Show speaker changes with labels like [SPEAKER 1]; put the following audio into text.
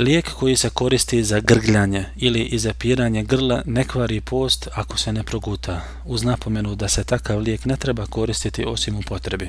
[SPEAKER 1] Lijek koji se koristi za grgljanje ili izapiranje grla ne kvari post ako se ne proguta, uz napomenu da se takav lijek ne treba koristiti osim u potrebi.